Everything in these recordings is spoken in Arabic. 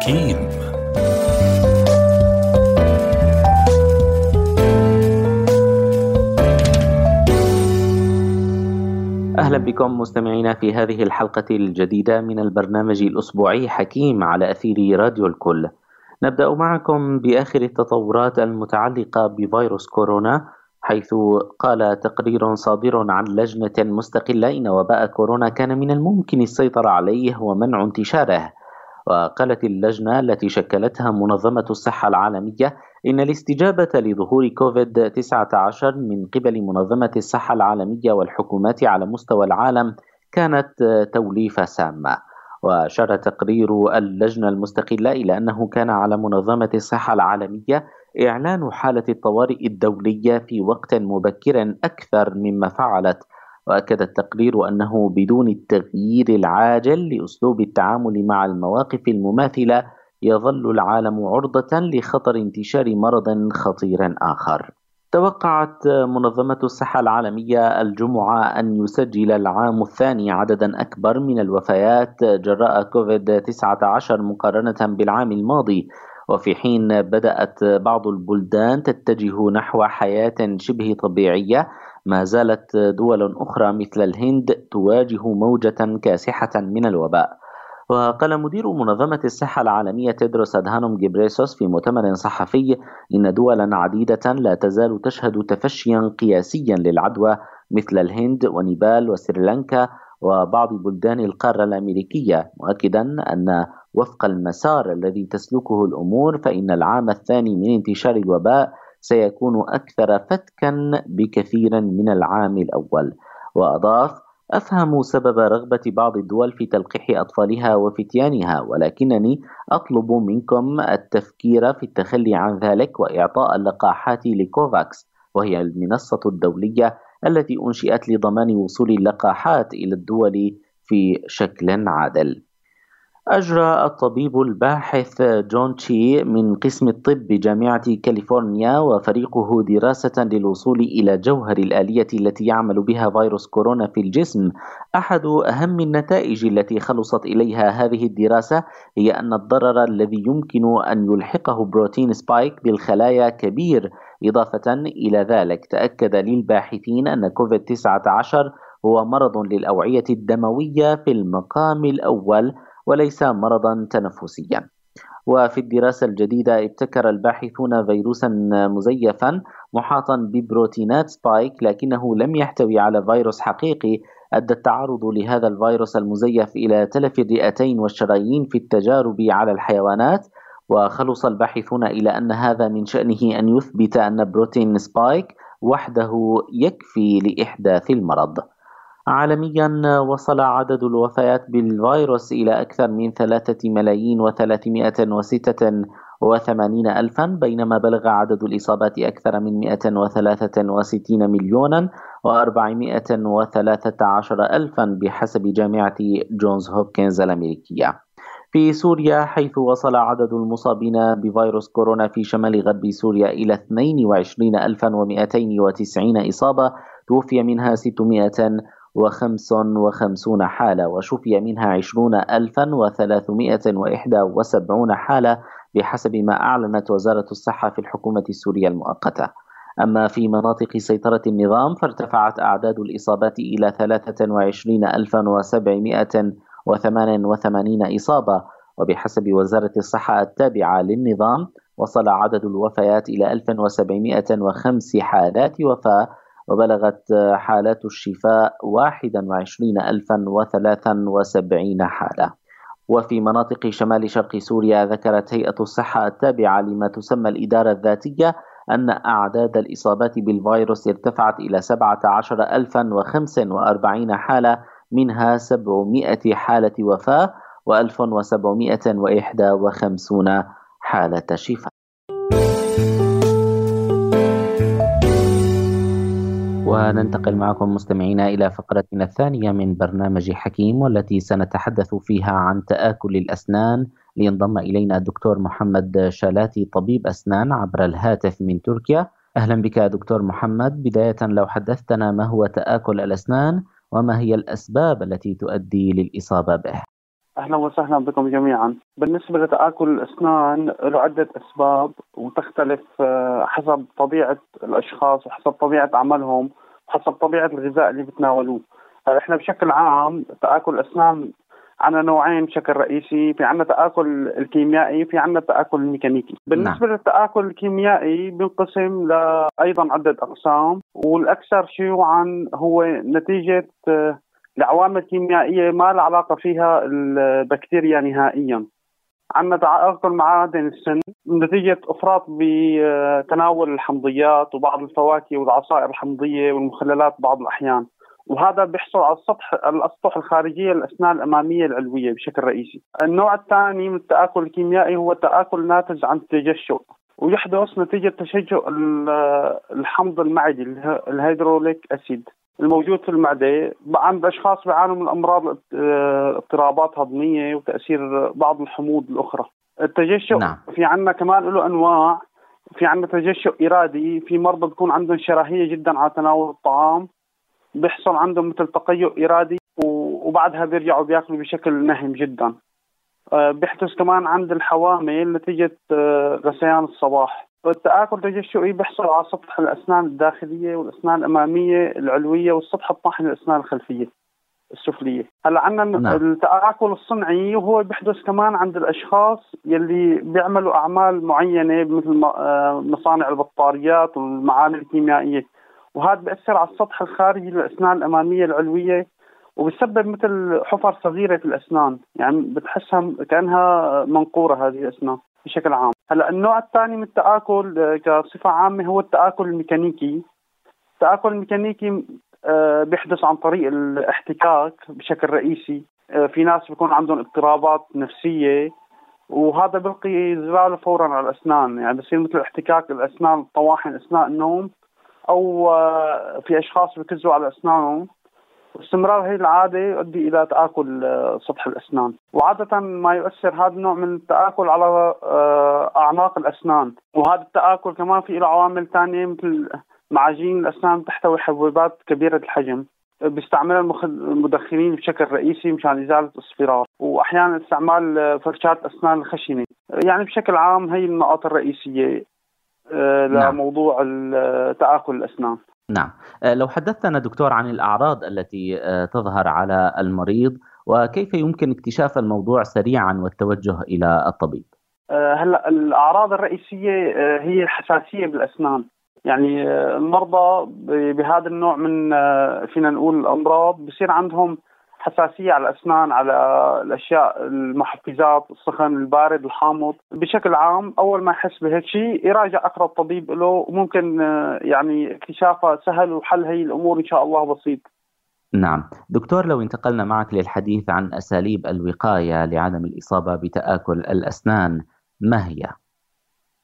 حكيم أهلا بكم مستمعينا في هذه الحلقة الجديدة من البرنامج الأسبوعي حكيم على أثير راديو الكل. نبدأ معكم بآخر التطورات المتعلقة بفيروس كورونا حيث قال تقرير صادر عن لجنة مستقلة إن وباء كورونا كان من الممكن السيطرة عليه ومنع انتشاره. وقالت اللجنة التي شكلتها منظمة الصحة العالمية إن الاستجابة لظهور كوفيد 19 من قبل منظمة الصحة العالمية والحكومات على مستوى العالم كانت توليفة سامة. وأشار تقرير اللجنة المستقلة إلى أنه كان على منظمة الصحة العالمية إعلان حالة الطوارئ الدولية في وقت مبكر أكثر مما فعلت وأكد التقرير أنه بدون التغيير العاجل لأسلوب التعامل مع المواقف المماثلة يظل العالم عرضة لخطر انتشار مرض خطير آخر. توقعت منظمة الصحة العالمية الجمعة أن يسجل العام الثاني عددا أكبر من الوفيات جراء كوفيد 19 مقارنة بالعام الماضي وفي حين بدأت بعض البلدان تتجه نحو حياة شبه طبيعية ما زالت دول أخرى مثل الهند تواجه موجة كاسحة من الوباء. وقال مدير منظمة الصحة العالمية تيدروس أدهانوم جيبريسوس في مؤتمر صحفي إن دولا عديدة لا تزال تشهد تفشيا قياسيا للعدوى مثل الهند ونيبال وسريلانكا وبعض بلدان القارة الأمريكية مؤكدا أن وفق المسار الذي تسلكه الأمور فإن العام الثاني من انتشار الوباء سيكون أكثر فتكا بكثير من العام الأول وأضاف أفهم سبب رغبة بعض الدول في تلقيح أطفالها وفتيانها ولكنني أطلب منكم التفكير في التخلي عن ذلك وإعطاء اللقاحات لكوفاكس وهي المنصة الدولية التي أنشئت لضمان وصول اللقاحات إلى الدول في شكل عادل. أجرى الطبيب الباحث جون تشي من قسم الطب بجامعة كاليفورنيا وفريقه دراسة للوصول إلى جوهر الآلية التي يعمل بها فيروس كورونا في الجسم. أحد أهم النتائج التي خلصت إليها هذه الدراسة هي أن الضرر الذي يمكن أن يلحقه بروتين spike بالخلايا كبير. إضافة إلى ذلك تأكد للباحثين أن كوفيد 19 هو مرض للأوعية الدموية في المقام الأول وليس مرضا تنفسيا. وفي الدراسة الجديدة ابتكر الباحثون فيروسا مزيفا محاطا ببروتينات spike لكنه لم يحتوي على فيروس حقيقي. أدى التعرض لهذا الفيروس المزيف إلى تلف الرئتين والشرايين في التجارب على الحيوانات. وخلص الباحثون إلى أن هذا من شأنه أن يثبت أن بروتين سبايك وحده يكفي لإحداث المرض. عالميا وصل عدد الوفيات بالفيروس إلى أكثر من ثلاثة ملايين وثلاثمائة وستة وثمانين ألفا بينما بلغ عدد الإصابات أكثر من مئة وثلاثة وستين مليونا وأربعمائة وثلاثة عشر ألفا بحسب جامعة جونز هوبكنز الأمريكية. في سوريا حيث وصل عدد المصابين بفيروس كورونا في شمال غرب سوريا إلى 22290 إصابة توفي منها 600 وخمس وخمسون حالة وشفي منها عشرون ألفا وثلاثمائة وإحدى وسبعون حالة بحسب ما أعلنت وزارة الصحة في الحكومة السورية المؤقتة. أما في مناطق سيطرة النظام فارتفعت أعداد الإصابات إلى ثلاثة وعشرين ألفا وسبعمائة وثمان وثمانين إصابة. وبحسب وزارة الصحة التابعة للنظام وصل عدد الوفيات إلى 1705 حالات وفاة وبلغت حالات الشفاء 21073 حالة. وفي مناطق شمال شرق سوريا ذكرت هيئة الصحة التابعة لما تسمى الإدارة الذاتية أن أعداد الإصابات بالفيروس ارتفعت إلى 17045 حالة منها 700 حالة وفاة و1751 حالة شفاء. وننتقل معكم مستمعينا إلى فقرتنا الثانية من برنامج حكيم والتي سنتحدث فيها عن تآكل الأسنان. لينضم إلينا الدكتور محمد شالاتي طبيب أسنان عبر الهاتف من تركيا. أهلا بك دكتور محمد. بداية لو حدثتنا ما هو تآكل الأسنان؟ وما هي الأسباب التي تؤدي للإصابة به؟ أهلا وسهلا بكم جميعا. بالنسبة لتآكل الأسنان له عدة أسباب وتختلف آه، حسب طبيعة الأشخاص وحسب طبيعة عملهم. وحسب طبيعة الغذاء اللي بتناولوه. إحنا بشكل عام تآكل الاسنان عندنا نوعين بشكل رئيسي في عندنا تآكل الكيميائي في عندنا التآكل الميكانيكي بالنسبة نعم. للتآكل الكيميائي بينقسم لأيضا عدة أقسام والأكثر شيوعا هو نتيجة آه، لعوامل كيميائية ما لها علاقة فيها البكتيريا نهائيا عندنا تآكل معادن السن نتيجة إفراط بتناول الحمضيات وبعض الفواكه والعصائر الحمضية والمخللات بعض الأحيان وهذا بيحصل على السطح الأسطح الخارجية للاسنان الأمامية العلوية بشكل رئيسي. النوع الثاني من التآكل الكيميائي هو التآكل ناتج عن التجشؤ ويحدث نتيجة تشجع الحمض المعدي الهيدروليك أسيد الموجود في المعدة. عند اشخاص بيعانوا من امراض اضطرابات هضمية وتأثير بعض الحموض الأخرى. التجشؤ نعم. في عندنا كمان له أنواع. في عندنا تجشؤ إرادي. في مرضى بيكون عندهم شراهية جدا على تناول الطعام. بيحصل عندهم مثل تقيؤ إرادي وبعدها بيرجعوا بياكلوا بشكل نهم جدا. آه، بيحدث كمان عند الحوامل نتيجة آه، غثيان الصباح. التآكل تجشؤي بيحصل على سطح الأسنان الداخلية والأسنان الأمامية العلوية والسطح الطاحن الأسنان الخلفية السفلية. هلأ عندنا نعم. التآكل الصنعي وهو بيحدث كمان عند الأشخاص يلي بيعملوا أعمال معينة مثل آه، مصانع البطاريات والمعامل الكيميائية. وهذا بيأثر على السطح الخارجي للأسنان الأمامية العلوية وبسبب مثل حفر صغيرة في الأسنان. يعني بتحسها كأنها منقورة هذه الأسنان. بشكل عام. هلا النوع الثاني من التآكل آه، كصفة عامة هو التآكل الميكانيكي. التآكل الميكانيكي آه، بيحدث عن طريق الاحتكاك بشكل رئيسي. آه، في ناس بيكون عندهم اضطرابات نفسية وهذا بيلقي زبالة فورا على الأسنان. يعني بصير مثل احتكاك الأسنان الطواحن أثناء النوم آه، في أشخاص بكزوا على أسنانهم. واستمرار هذه العادة يؤدي إلى تآكل آه، سطح الأسنان. وعادة ما يؤثر هذا النوع من التآكل على آه، أعماق الأسنان. وهذا التآكل كمان في له عوامل ثانية مثل معاجين الأسنان تحتوي حبوبات كبيرة الحجم. بيستعملها المدخنين بشكل رئيسي مشان إزالة الصفرار وأحيانا استعمال فرشاة أسنان الخشنة. يعني بشكل عام هي النقاط الرئيسية آه، نعم. لموضوع تآكل الأسنان. نعم. آه، لو حدثتنا دكتور عن الأعراض التي آه، تظهر على المريض وكيف يمكن اكتشاف الموضوع سريعا والتوجه إلى الطبيب؟ هلأ الأعراض الرئيسية هي الحساسية بالأسنان. يعني المرضى بهذا النوع من فينا نقول الأمراض بصير عندهم حساسية على الأسنان على الأشياء المحفزات السخن البارد الحامض. بشكل عام أول ما يحس بهيك شيء يراجع أقرب طبيب له وممكن آه، يعني اكتشافها سهل وحل هي الأمور إن شاء الله بسيط. نعم. دكتور لو انتقلنا معك للحديث عن أساليب الوقاية لعدم الإصابة بتآكل الأسنان ما هي؟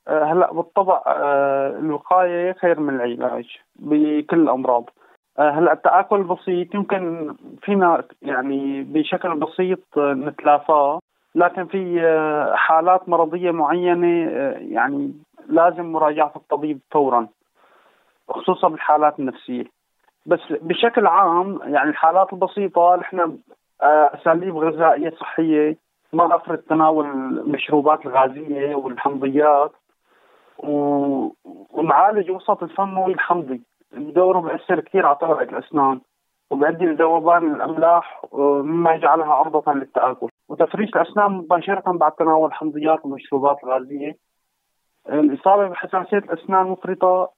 آه، هلا بالطبع آه، الوقاية خير من العلاج بكل الأمراض. هلا التآكل البسيط يمكن فينا يعني بشكل بسيط نتلافاه لكن في آه، حالات مرضية معينة آه، يعني لازم مراجعة الطبيب فورا خصوصا بالحالات النفسية. بس بشكل عام يعني الحالات البسيطة نحن أساليب غذائية صحية ما نفرض تناول المشروبات الغازية والحمضيات ونعالج وسط الفم الحمضي دوره بيأثر كثير على طبقة الأسنان. وبيؤدي لذوبان الأملاح مما يجعلها عرضة للتآكل. وتفريش الأسنان مباشرة بعد تناول الحمضيات والمشروبات الغازية. الإصابة بحساسية الأسنان مفرطة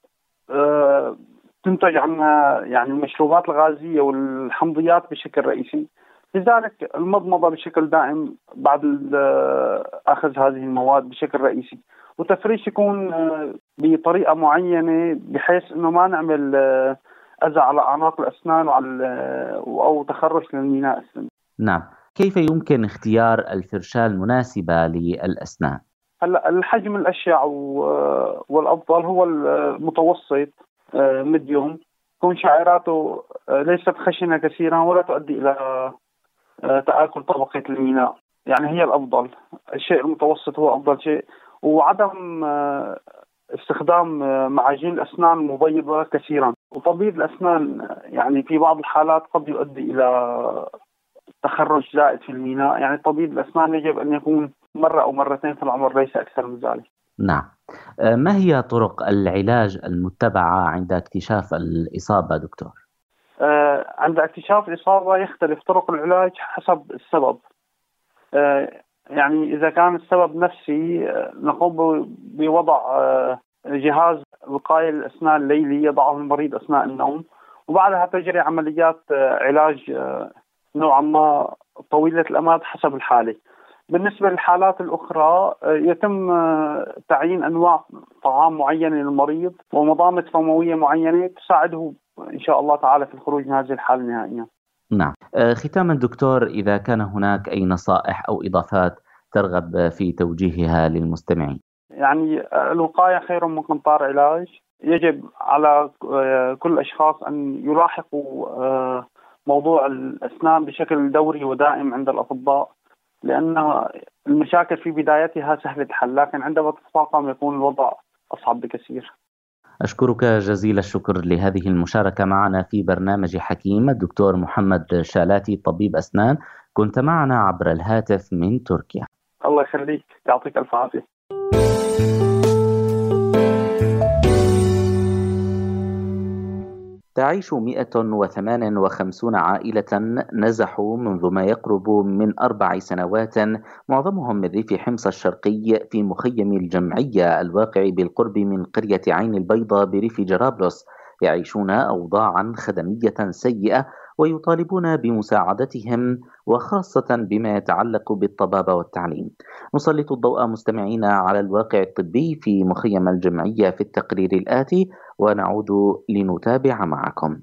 آه، تنتج عنها يعني المشروبات الغازية والحمضيات بشكل رئيسي. لذلك المضمضة بشكل دائم بعد أخذ هذه المواد بشكل رئيسي وتفريش يكون آه، بطريقة معينة بحيث إنه ما نعمل آه، أذى على اعناق الأسنان وعلى آه، أو تخرش للميناء السن. نعم، كيف يمكن اختيار الفرشاة المناسبة للأسنان؟ هلأ الحجم الأشيع والأفضل هو المتوسط ميديوم تكون شعيراته ليست خشنة كثيرا ولا تؤدي إلى تآكل طبقة الميناء، يعني هي الأفضل، الشيء المتوسط هو أفضل شيء. وعدم آه، استخدام آه، معاجين الأسنان مبيضة كثيرا. وتبييض الأسنان يعني في بعض الحالات قد يؤدي إلى تخرج زائد في الميناء. يعني طبيب الأسنان يجب أن يكون مرة أو مرتين في العمر ليس أكثر من ذلك. نعم. آه، ما هي طرق العلاج المتبعة عند اكتشاف الإصابة دكتور؟ آه، عند اكتشاف الإصابة يختلف طرق العلاج حسب السبب. آه، يعني إذا كان السبب نفسي نقوم بوضع جهاز وقاية الأسنان الليلي يضعه المريض أثناء النوم. وبعدها تجري عمليات علاج نوعا ما طويلة الأمد حسب الحالة. بالنسبة للحالات الأخرى آه، يتم آه، تعيين أنواع طعام معينة للمريض ومضامة فموية معينة تساعده إن شاء الله تعالى في الخروج من هذه الحالة نهائيا. نعم. آه، ختاما دكتور إذا كان هناك أي نصائح أو إضافات ترغب في توجيهها للمستمعين؟ يعني الوقاية خير من قنطار علاج يجب على كل الأشخاص أن يلاحقوا موضوع الأسنان بشكل دوري ودائم عند الأطباء لأن المشاكل في بدايتها سهلة الحل لكن عندما تتفاقم يكون الوضع أصعب بكثير. أشكرك جزيل الشكر لهذه المشاركة معنا في برنامج حكيم الدكتور محمد شالاتي طبيب أسنان. كنت معنا عبر الهاتف من تركيا. الله يخليك. يعطيك ألف عافية. تعيش 158 عائلة نزحوا منذ ما يقرب من أربع سنوات معظمهم من ريف حمص الشرقي في مخيم الجمعية الواقع بالقرب من قرية عين البيضاء بريف جرابلس يعيشون أوضاعا خدمية سيئة ويطالبون بمساعدتهم وخاصة بما يتعلق بالطبابة والتعليم. نسلط الضوء مستمعينا على الواقع الطبي في مخيم الجمعية في التقرير الآتي ونعود لنتابع معكم.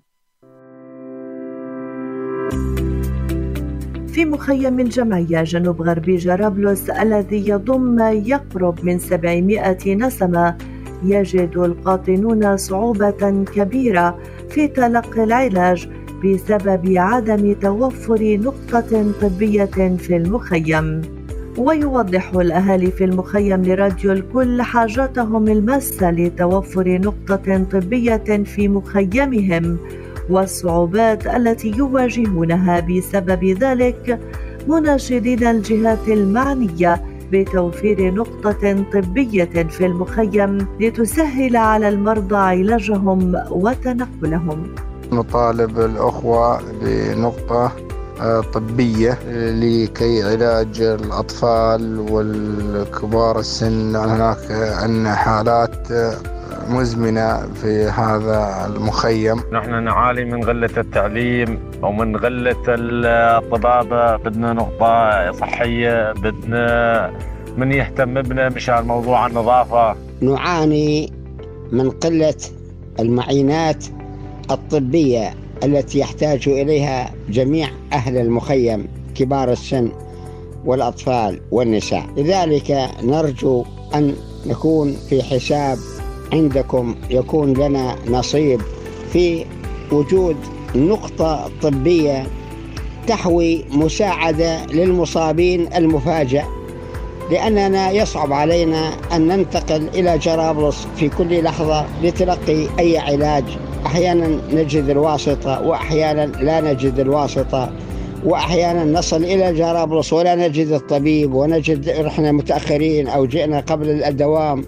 في مخيم الجمعية جنوب غربي جرابلس الذي يضم يقرب من 700 نسمة يجد القاطنون صعوبة كبيرة في تلقي العلاج بسبب عدم توفر نقطة طبية في المخيم ويوضح الأهالي في المخيم لراديو الكل حاجاتهم الماسة لتوفر نقطة طبية في مخيمهم والصعوبات التي يواجهونها بسبب ذلك مناشدين الجهات المعنية بتوفير نقطة طبية في المخيم لتسهل على المرضى علاجهم وتنقلهم. نطالب الأخوة بنقطة آه، طبية لكي علاج الأطفال والكبار السن. هناك عندنا حالات آه، مزمنة في هذا المخيم. نحن نعاني من غلة التعليم ومن غلة الطبابة بدنا نقطة صحية بدنا من يهتم بنا مشان موضوع النظافة. نعاني من قلة المعينات. الطبية التي يحتاج إليها جميع أهل المخيم كبار السن والأطفال والنساء. لذلك نرجو أن نكون في حساب عندكم يكون لنا نصيب في وجود نقطة طبية تحوي مساعدة للمصابين المفاجئ. لأننا يصعب علينا أن ننتقل إلى جرابلس في كل لحظة لتلقي أي علاج أحيانا نجد الواسطة وأحيانا لا نجد الواسطة وأحيانا نصل إلى جرابلس ولا نجد الطبيب ونجد رحنا متأخرين أو جئنا قبل الدوام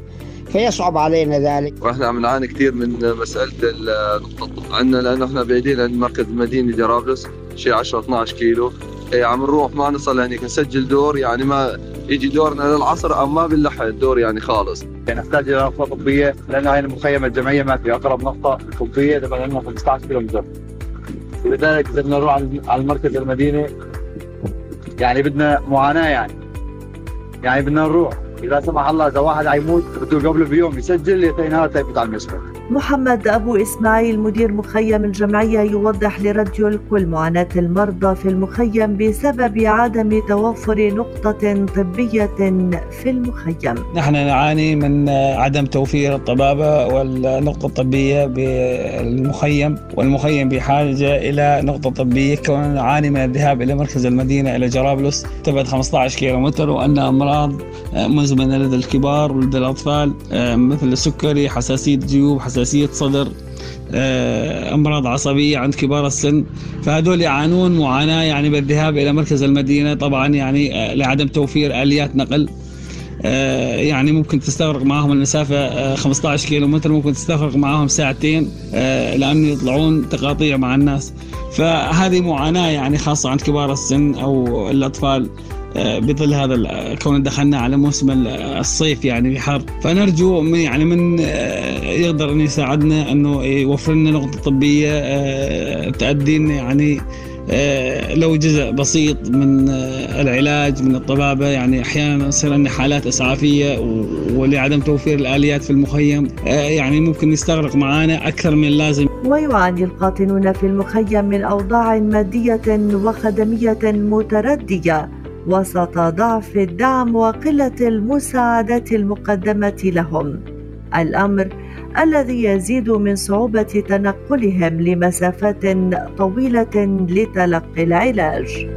فيصعب علينا ذلك. وإحنا عم نعاني كثير من مسألة النقطه عندنا لأنه إحنا بعيدين عن مركز مدينة جرابلس شيء 10 12 كيلو. عم نروح ما نصل هنيك نسجل دور يعني ما يجي دورنا للعصر أو ما بنلحق الدور يعني خالص. يعني نحتاج إلى نقطه طبيه لأن هاي المخيم الجمعية ما في أقرب نقطة طبيه تبعد لنا 15 كيلو متر لذلك بدنا نروح على المركز المدينة يعني بدنا معاناة يعني. يعني بدنا نروح. إذا سمح الله إذا واحد حيموت بده قبله بيوم يسجل يعطينا يفوت على المستشفى محمد أبو إسماعيل مدير مخيم الجمعية يوضح لراديو الكل معاناة المرضى في المخيم بسبب عدم توفر نقطة طبية في المخيم. نحن نعاني من عدم توفير الطبابة والنقطة الطبية بالمخيم والمخيم بحاجة إلى نقطة طبية. كون نعاني من الذهاب إلى مركز المدينة إلى جرابلس تبعد 15 كيلو متر وأن أمراض مزمنة لدى الكبار ولدى الأطفال مثل السكري حساسية جيوب حساسية حساسية صدر آه، أمراض عصبية عند كبار السن. فهذول يعانون معاناة يعني بالذهاب إلى مركز المدينة. طبعا يعني لعدم توفير آليات نقل. يعني ممكن تستغرق معهم المسافة 15 كيلو متر ممكن تستغرق معهم ساعتين لأنه يطلعون تقاطيع مع الناس. فهذه معاناة يعني خاصة عند كبار السن أو الأطفال. آه، بظل هذا كون دخلنا على موسم الصيف يعني الحر فنرجو من يعني من آه، يقدر أن يساعدنا أنه يوفر لنا نقطة طبية آه، تؤدي يعني لو جزء بسيط من العلاج من الطبابة. يعني أحيانا يصير عندنا حالات إسعافية ولعدم توفير الآليات في المخيم. يعني ممكن يستغرق معانا أكثر من اللازم. ويعاني القاطنون في المخيم من أوضاع مادية وخدمية متردية. وسط ضعف الدعم وقلة المساعدات المقدمة لهم. الأمر الذي يزيد من صعوبة تنقلهم لمسافات طويلة لتلقي العلاج.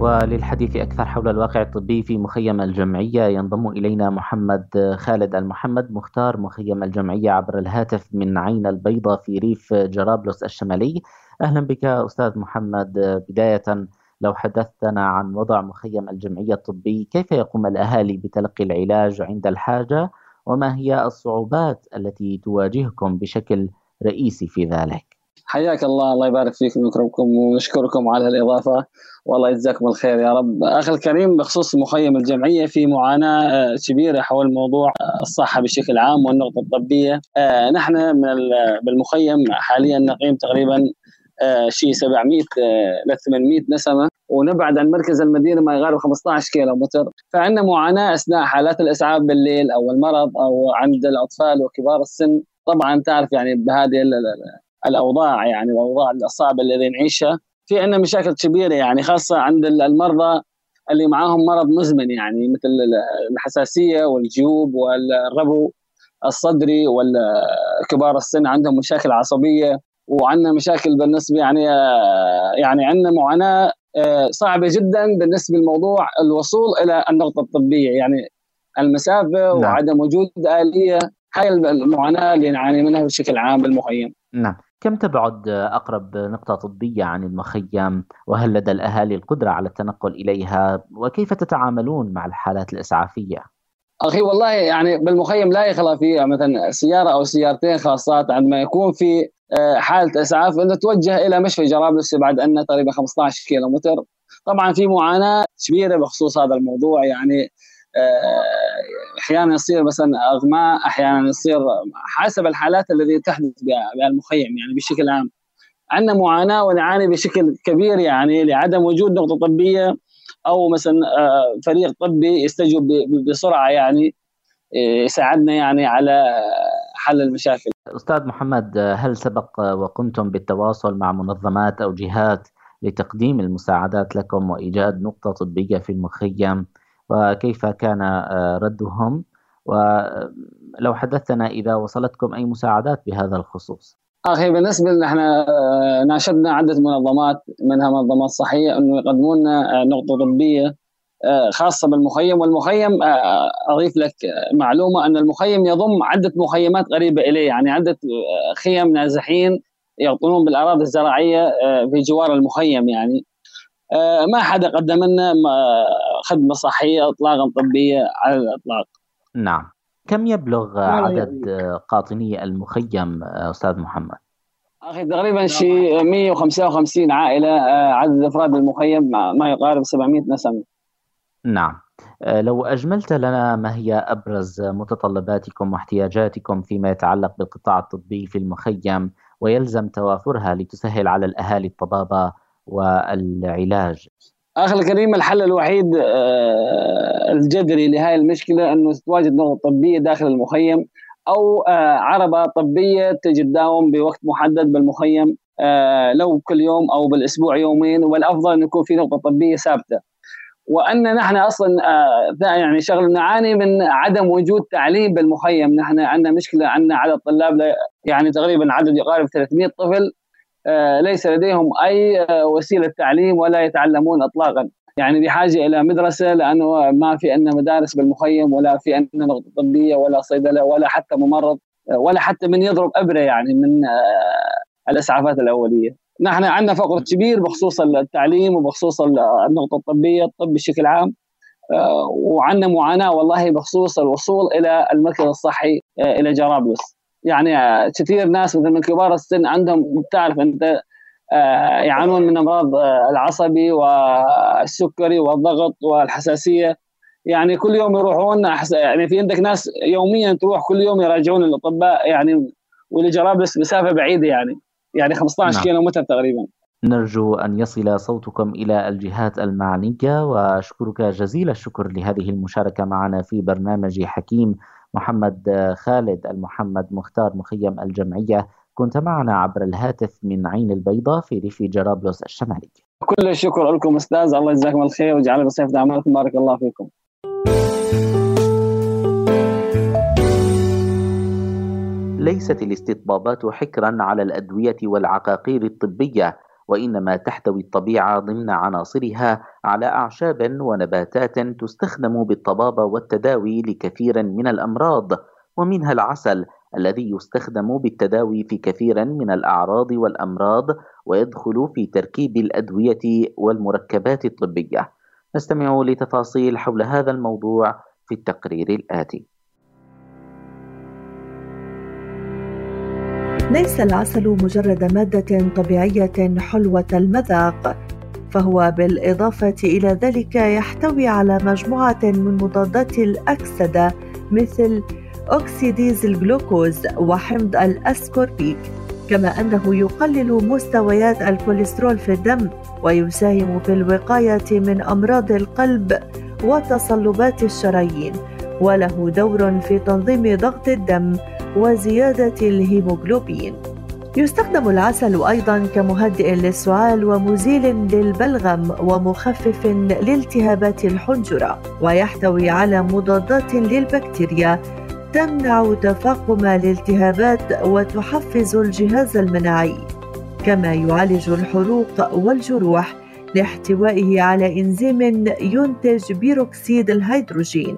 وللحديث أكثر حول الواقع الطبي في مخيم الجمعية ينضم إلينا محمد خالد المحمد مختار مخيم الجمعية عبر الهاتف من عين البيضة في ريف جرابلس الشمالي. أهلا بك أستاذ محمد. بداية لو حدثتنا عن وضع مخيم الجمعية الطبي كيف يقوم الأهالي بتلقي العلاج عند الحاجة؟ وما هي الصعوبات التي تواجهكم بشكل رئيسي في ذلك؟ حياك الله. الله يبارك فيكم ويكرمكم ونشكركم على الإضافة والله يجزاكم الخير يا رب. أخي الكريم بخصوص مخيم الجمعية في معاناة آه، كبيرة حول موضوع آه، الصحة بشكل عام والنقطة الطبية. آه، نحن من بالمخيم حاليا نقيم تقريبا شيء 700 ل 800 نسمه ونبعد عن مركز المدينة ما يقارب 15 كيلو متر. فعندنا معاناة أثناء حالات الإسعاف بالليل أو المرض أو عند الأطفال وكبار السن. طبعا تعرف يعني بهذه الأوضاع يعني الأوضاع الصعبة اللي نعيشها. في عندنا مشاكل كبيرة يعني خاصة عند المرضى اللي معاهم مرض مزمن يعني مثل الحساسية والجيوب والربو الصدري والكبار السن عندهم مشاكل عصبية. وعندنا مشاكل بالنسبة يعني آه، يعني عندنا معاناة آه، صعبة جدا بالنسبة لموضوع الوصول إلى النقطة الطبية يعني المسافة نعم. وعدم وجود آلية هاي المعاناة اللي نعاني منها بشكل عام بالمخيم. نعم. كم تبعد أقرب نقطة طبية عن المخيم وهل لدى الأهالي القدرة على التنقل إليها وكيف تتعاملون مع الحالات الإسعافية؟ أخي والله يعني بالمخيم لا يخلى في مثلا سيارة أو سيارتين خاصات عندما يكون في آه، حالة إسعاف إنه توجه إلى مشفى جرابلس بعد عنا تقريبا 15 كيلو متر طبعا في معاناة كبيرة بخصوص هذا الموضوع يعني آه، أحيانا يصير مثلا أغماء أحيانا يصير حسب الحالات التي تحدث بها المخيم يعني بشكل عام. عندنا معاناة ونعاني بشكل كبير يعني لعدم وجود نقطة طبية أو مثلا آه، فريق طبي يستجوب بسرعة يعني يساعدنا يعني على حل المشاكل. أستاذ محمد هل سبق وقمتم بالتواصل مع منظمات أو جهات لتقديم المساعدات لكم وإيجاد نقطة طبية في المخيم؟ وكيف كان ردهم؟ ولو حدثنا إذا وصلتكم أي مساعدات بهذا الخصوص. أخي بالنسبة لنا إحنا ناشدنا عدة منظمات منها منظمات صحية إنه يقدموا لنا نقطة طبية آه، خاصة بالمخيم. والمخيم آه، أضيف لك معلومة أن المخيم يضم عدة مخيمات قريبة إليه. يعني عدة آه، خيم نازحين يقطنون بالأراضي الزراعية في جوار المخيم يعني. ما حدا قدم لنا خدمة صحية إطلاقا طبية على الإطلاق. نعم. كم يبلغ عدد قاطني المخيم أستاذ محمد؟ أخي تقريبا شيء 155 عائلة عدد أفراد المخيم ما يقارب 700 نسمة. نعم. آه، لو أجملت لنا ما هي أبرز متطلباتكم واحتياجاتكم فيما يتعلق بالقطاع الطبي في المخيم ويلزم توافرها لتسهل على الأهالي الطبابة والعلاج؟ أخي الكريم الحل الوحيد آه، الجذري لهذه المشكلة أنه تتواجد نقطة طبية داخل المخيم أو آه، عربة طبية تجي تداوم بوقت محدد بالمخيم لو كل يوم أو بالأسبوع يومين والأفضل أن يكون في نقطة طبية ثابتة. وأن نحن أصلا آه، يعني شغل نعاني من عدم وجود تعليم بالمخيم. نحن عندنا مشكلة عندنا عدد طلاب يعني تقريبا عدد يقارب 300 طفل آه، ليس لديهم أي آه، وسيلة تعليم ولا يتعلمون اطلاقا. يعني بحاجة إلى مدرسة لأنه ما في عندنا مدارس بالمخيم ولا في عندنا نقطة طبية ولا صيدلة ولا حتى ممرض ولا حتى من يضرب إبرة يعني من الإسعافات الأولية. نحن عندنا فقر كبير بخصوص التعليم وبخصوص النقطة الطبية الطب بشكل عام. وعندنا معاناة والله بخصوص الوصول إلى المركز الصحي إلى جرابلس. يعني كثير ناس مثل من كبار السن عندهم بتعرف أنت يعانون من أمراض العصبي والسكري والضغط والحساسية. يعني كل يوم يروحون يعني في عندك ناس يوميا تروح كل يوم يراجعون الأطباء يعني ولجرابلس مسافة بعيدة يعني. يعني 15 نعم. كيلو متر تقريبا. نرجو أن يصل صوتكم إلى الجهات المعنية وأشكرك جزيل الشكر لهذه المشاركة معنا في برنامج حكيم. محمد خالد المحمد مختار مخيم الجمعية كنت معنا عبر الهاتف من عين البيضاء في ريف جرابلس الشمالي. كل الشكر لكم أستاذ الله يجزاكم الخير ويجعل بصيف أعمالكم بارك الله فيكم. ليست الاستطبابات حكرا على الأدوية والعقاقير الطبية وإنما تحتوي الطبيعة ضمن عناصرها على أعشاب ونباتات تستخدم بالطبابة والتداوي لكثير من الأمراض ومنها العسل الذي يستخدم بالتداوي في كثير من الأعراض والأمراض ويدخل في تركيب الأدوية والمركبات الطبية. نستمع لتفاصيل حول هذا الموضوع في التقرير الآتي. ليس العسل مجرد مادة طبيعية حلوة المذاق فهو بالإضافة إلى ذلك يحتوي على مجموعة من مضادات الأكسدة مثل أكسيديز الجلوكوز وحمض الأسكوربيك كما أنه يقلل مستويات الكوليسترول في الدم ويساهم في الوقاية من أمراض القلب وتصلبات الشرايين وله دور في تنظيم ضغط الدم وزيادة الهيموغلوبين. يستخدم العسل أيضا كمهدئ للسعال ومزيل للبلغم ومخفف لالتهابات الحنجرة ويحتوي على مضادات للبكتيريا تمنع تفاقم الالتهابات وتحفز الجهاز المناعي. كما يعالج الحروق والجروح لاحتوائه على إنزيم ينتج بيروكسيد الهيدروجين.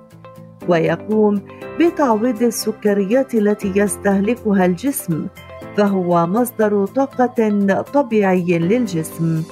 ويقوم بتعويض السكريات التي يستهلكها الجسم فهو مصدر طاقة طبيعي للجسم.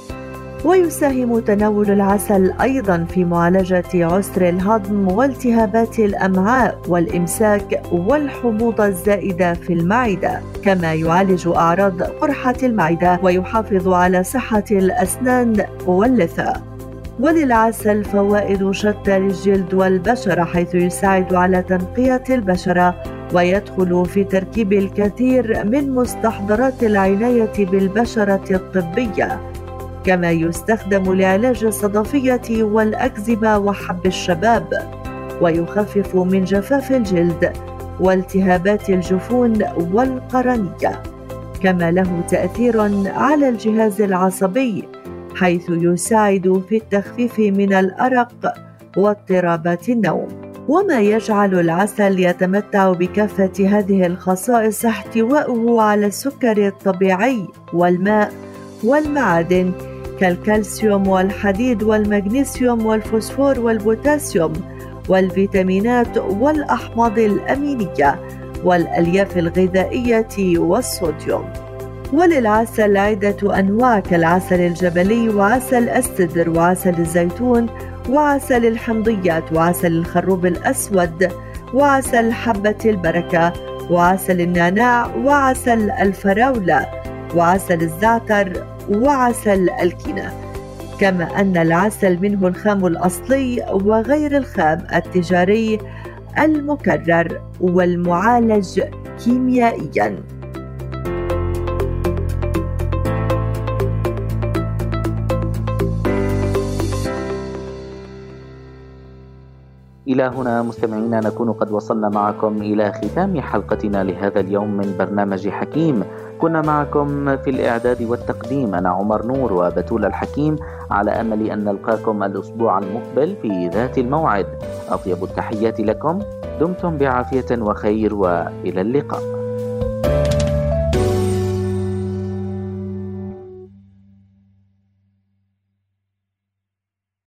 ويساهم تناول العسل أيضا في معالجة عسر الهضم والتهابات الأمعاء والإمساك والحموضه الزائدة في المعدة كما يعالج أعراض قرحة المعدة ويحافظ على صحة الأسنان واللثة. وللعسل فوائد شتى للجلد والبشرة حيث يساعد على تنقية البشرة ويدخل في تركيب الكثير من مستحضرات العناية بالبشرة الطبية. كما يستخدم لعلاج الصدفية والأكزيما وحب الشباب ويخفف من جفاف الجلد والتهابات الجفون والقرنية. كما له تأثير على الجهاز العصبي حيث يساعد في التخفيف من الأرق واضطرابات النوم. وما يجعل العسل يتمتع بكافة هذه الخصائص احتواؤه على السكر الطبيعي والماء والمعادن كالكالسيوم والحديد والمغنيسيوم والفوسفور والبوتاسيوم والفيتامينات والأحماض الأمينية والألياف الغذائية والصوديوم. وللعسل عدة أنواع كالعسل الجبلي وعسل السدر وعسل الزيتون وعسل الحمضيات وعسل الخروب الأسود وعسل حبة البركة وعسل النعناع وعسل الفراولة وعسل الزعتر وعسل الكينة كما أن العسل منه الخام الأصلي وغير الخام التجاري المكرر والمعالج كيميائياً. إلى هنا مستمعينا نكون قد وصلنا معكم إلى ختام حلقتنا لهذا اليوم من برنامج حكيم. كنا معكم في الإعداد والتقديم أنا عمر نور وبتول الحكيم على أمل أن نلقاكم الأسبوع المقبل في ذات الموعد. أطيب التحيات لكم دمتم بعافية وخير وإلى اللقاء.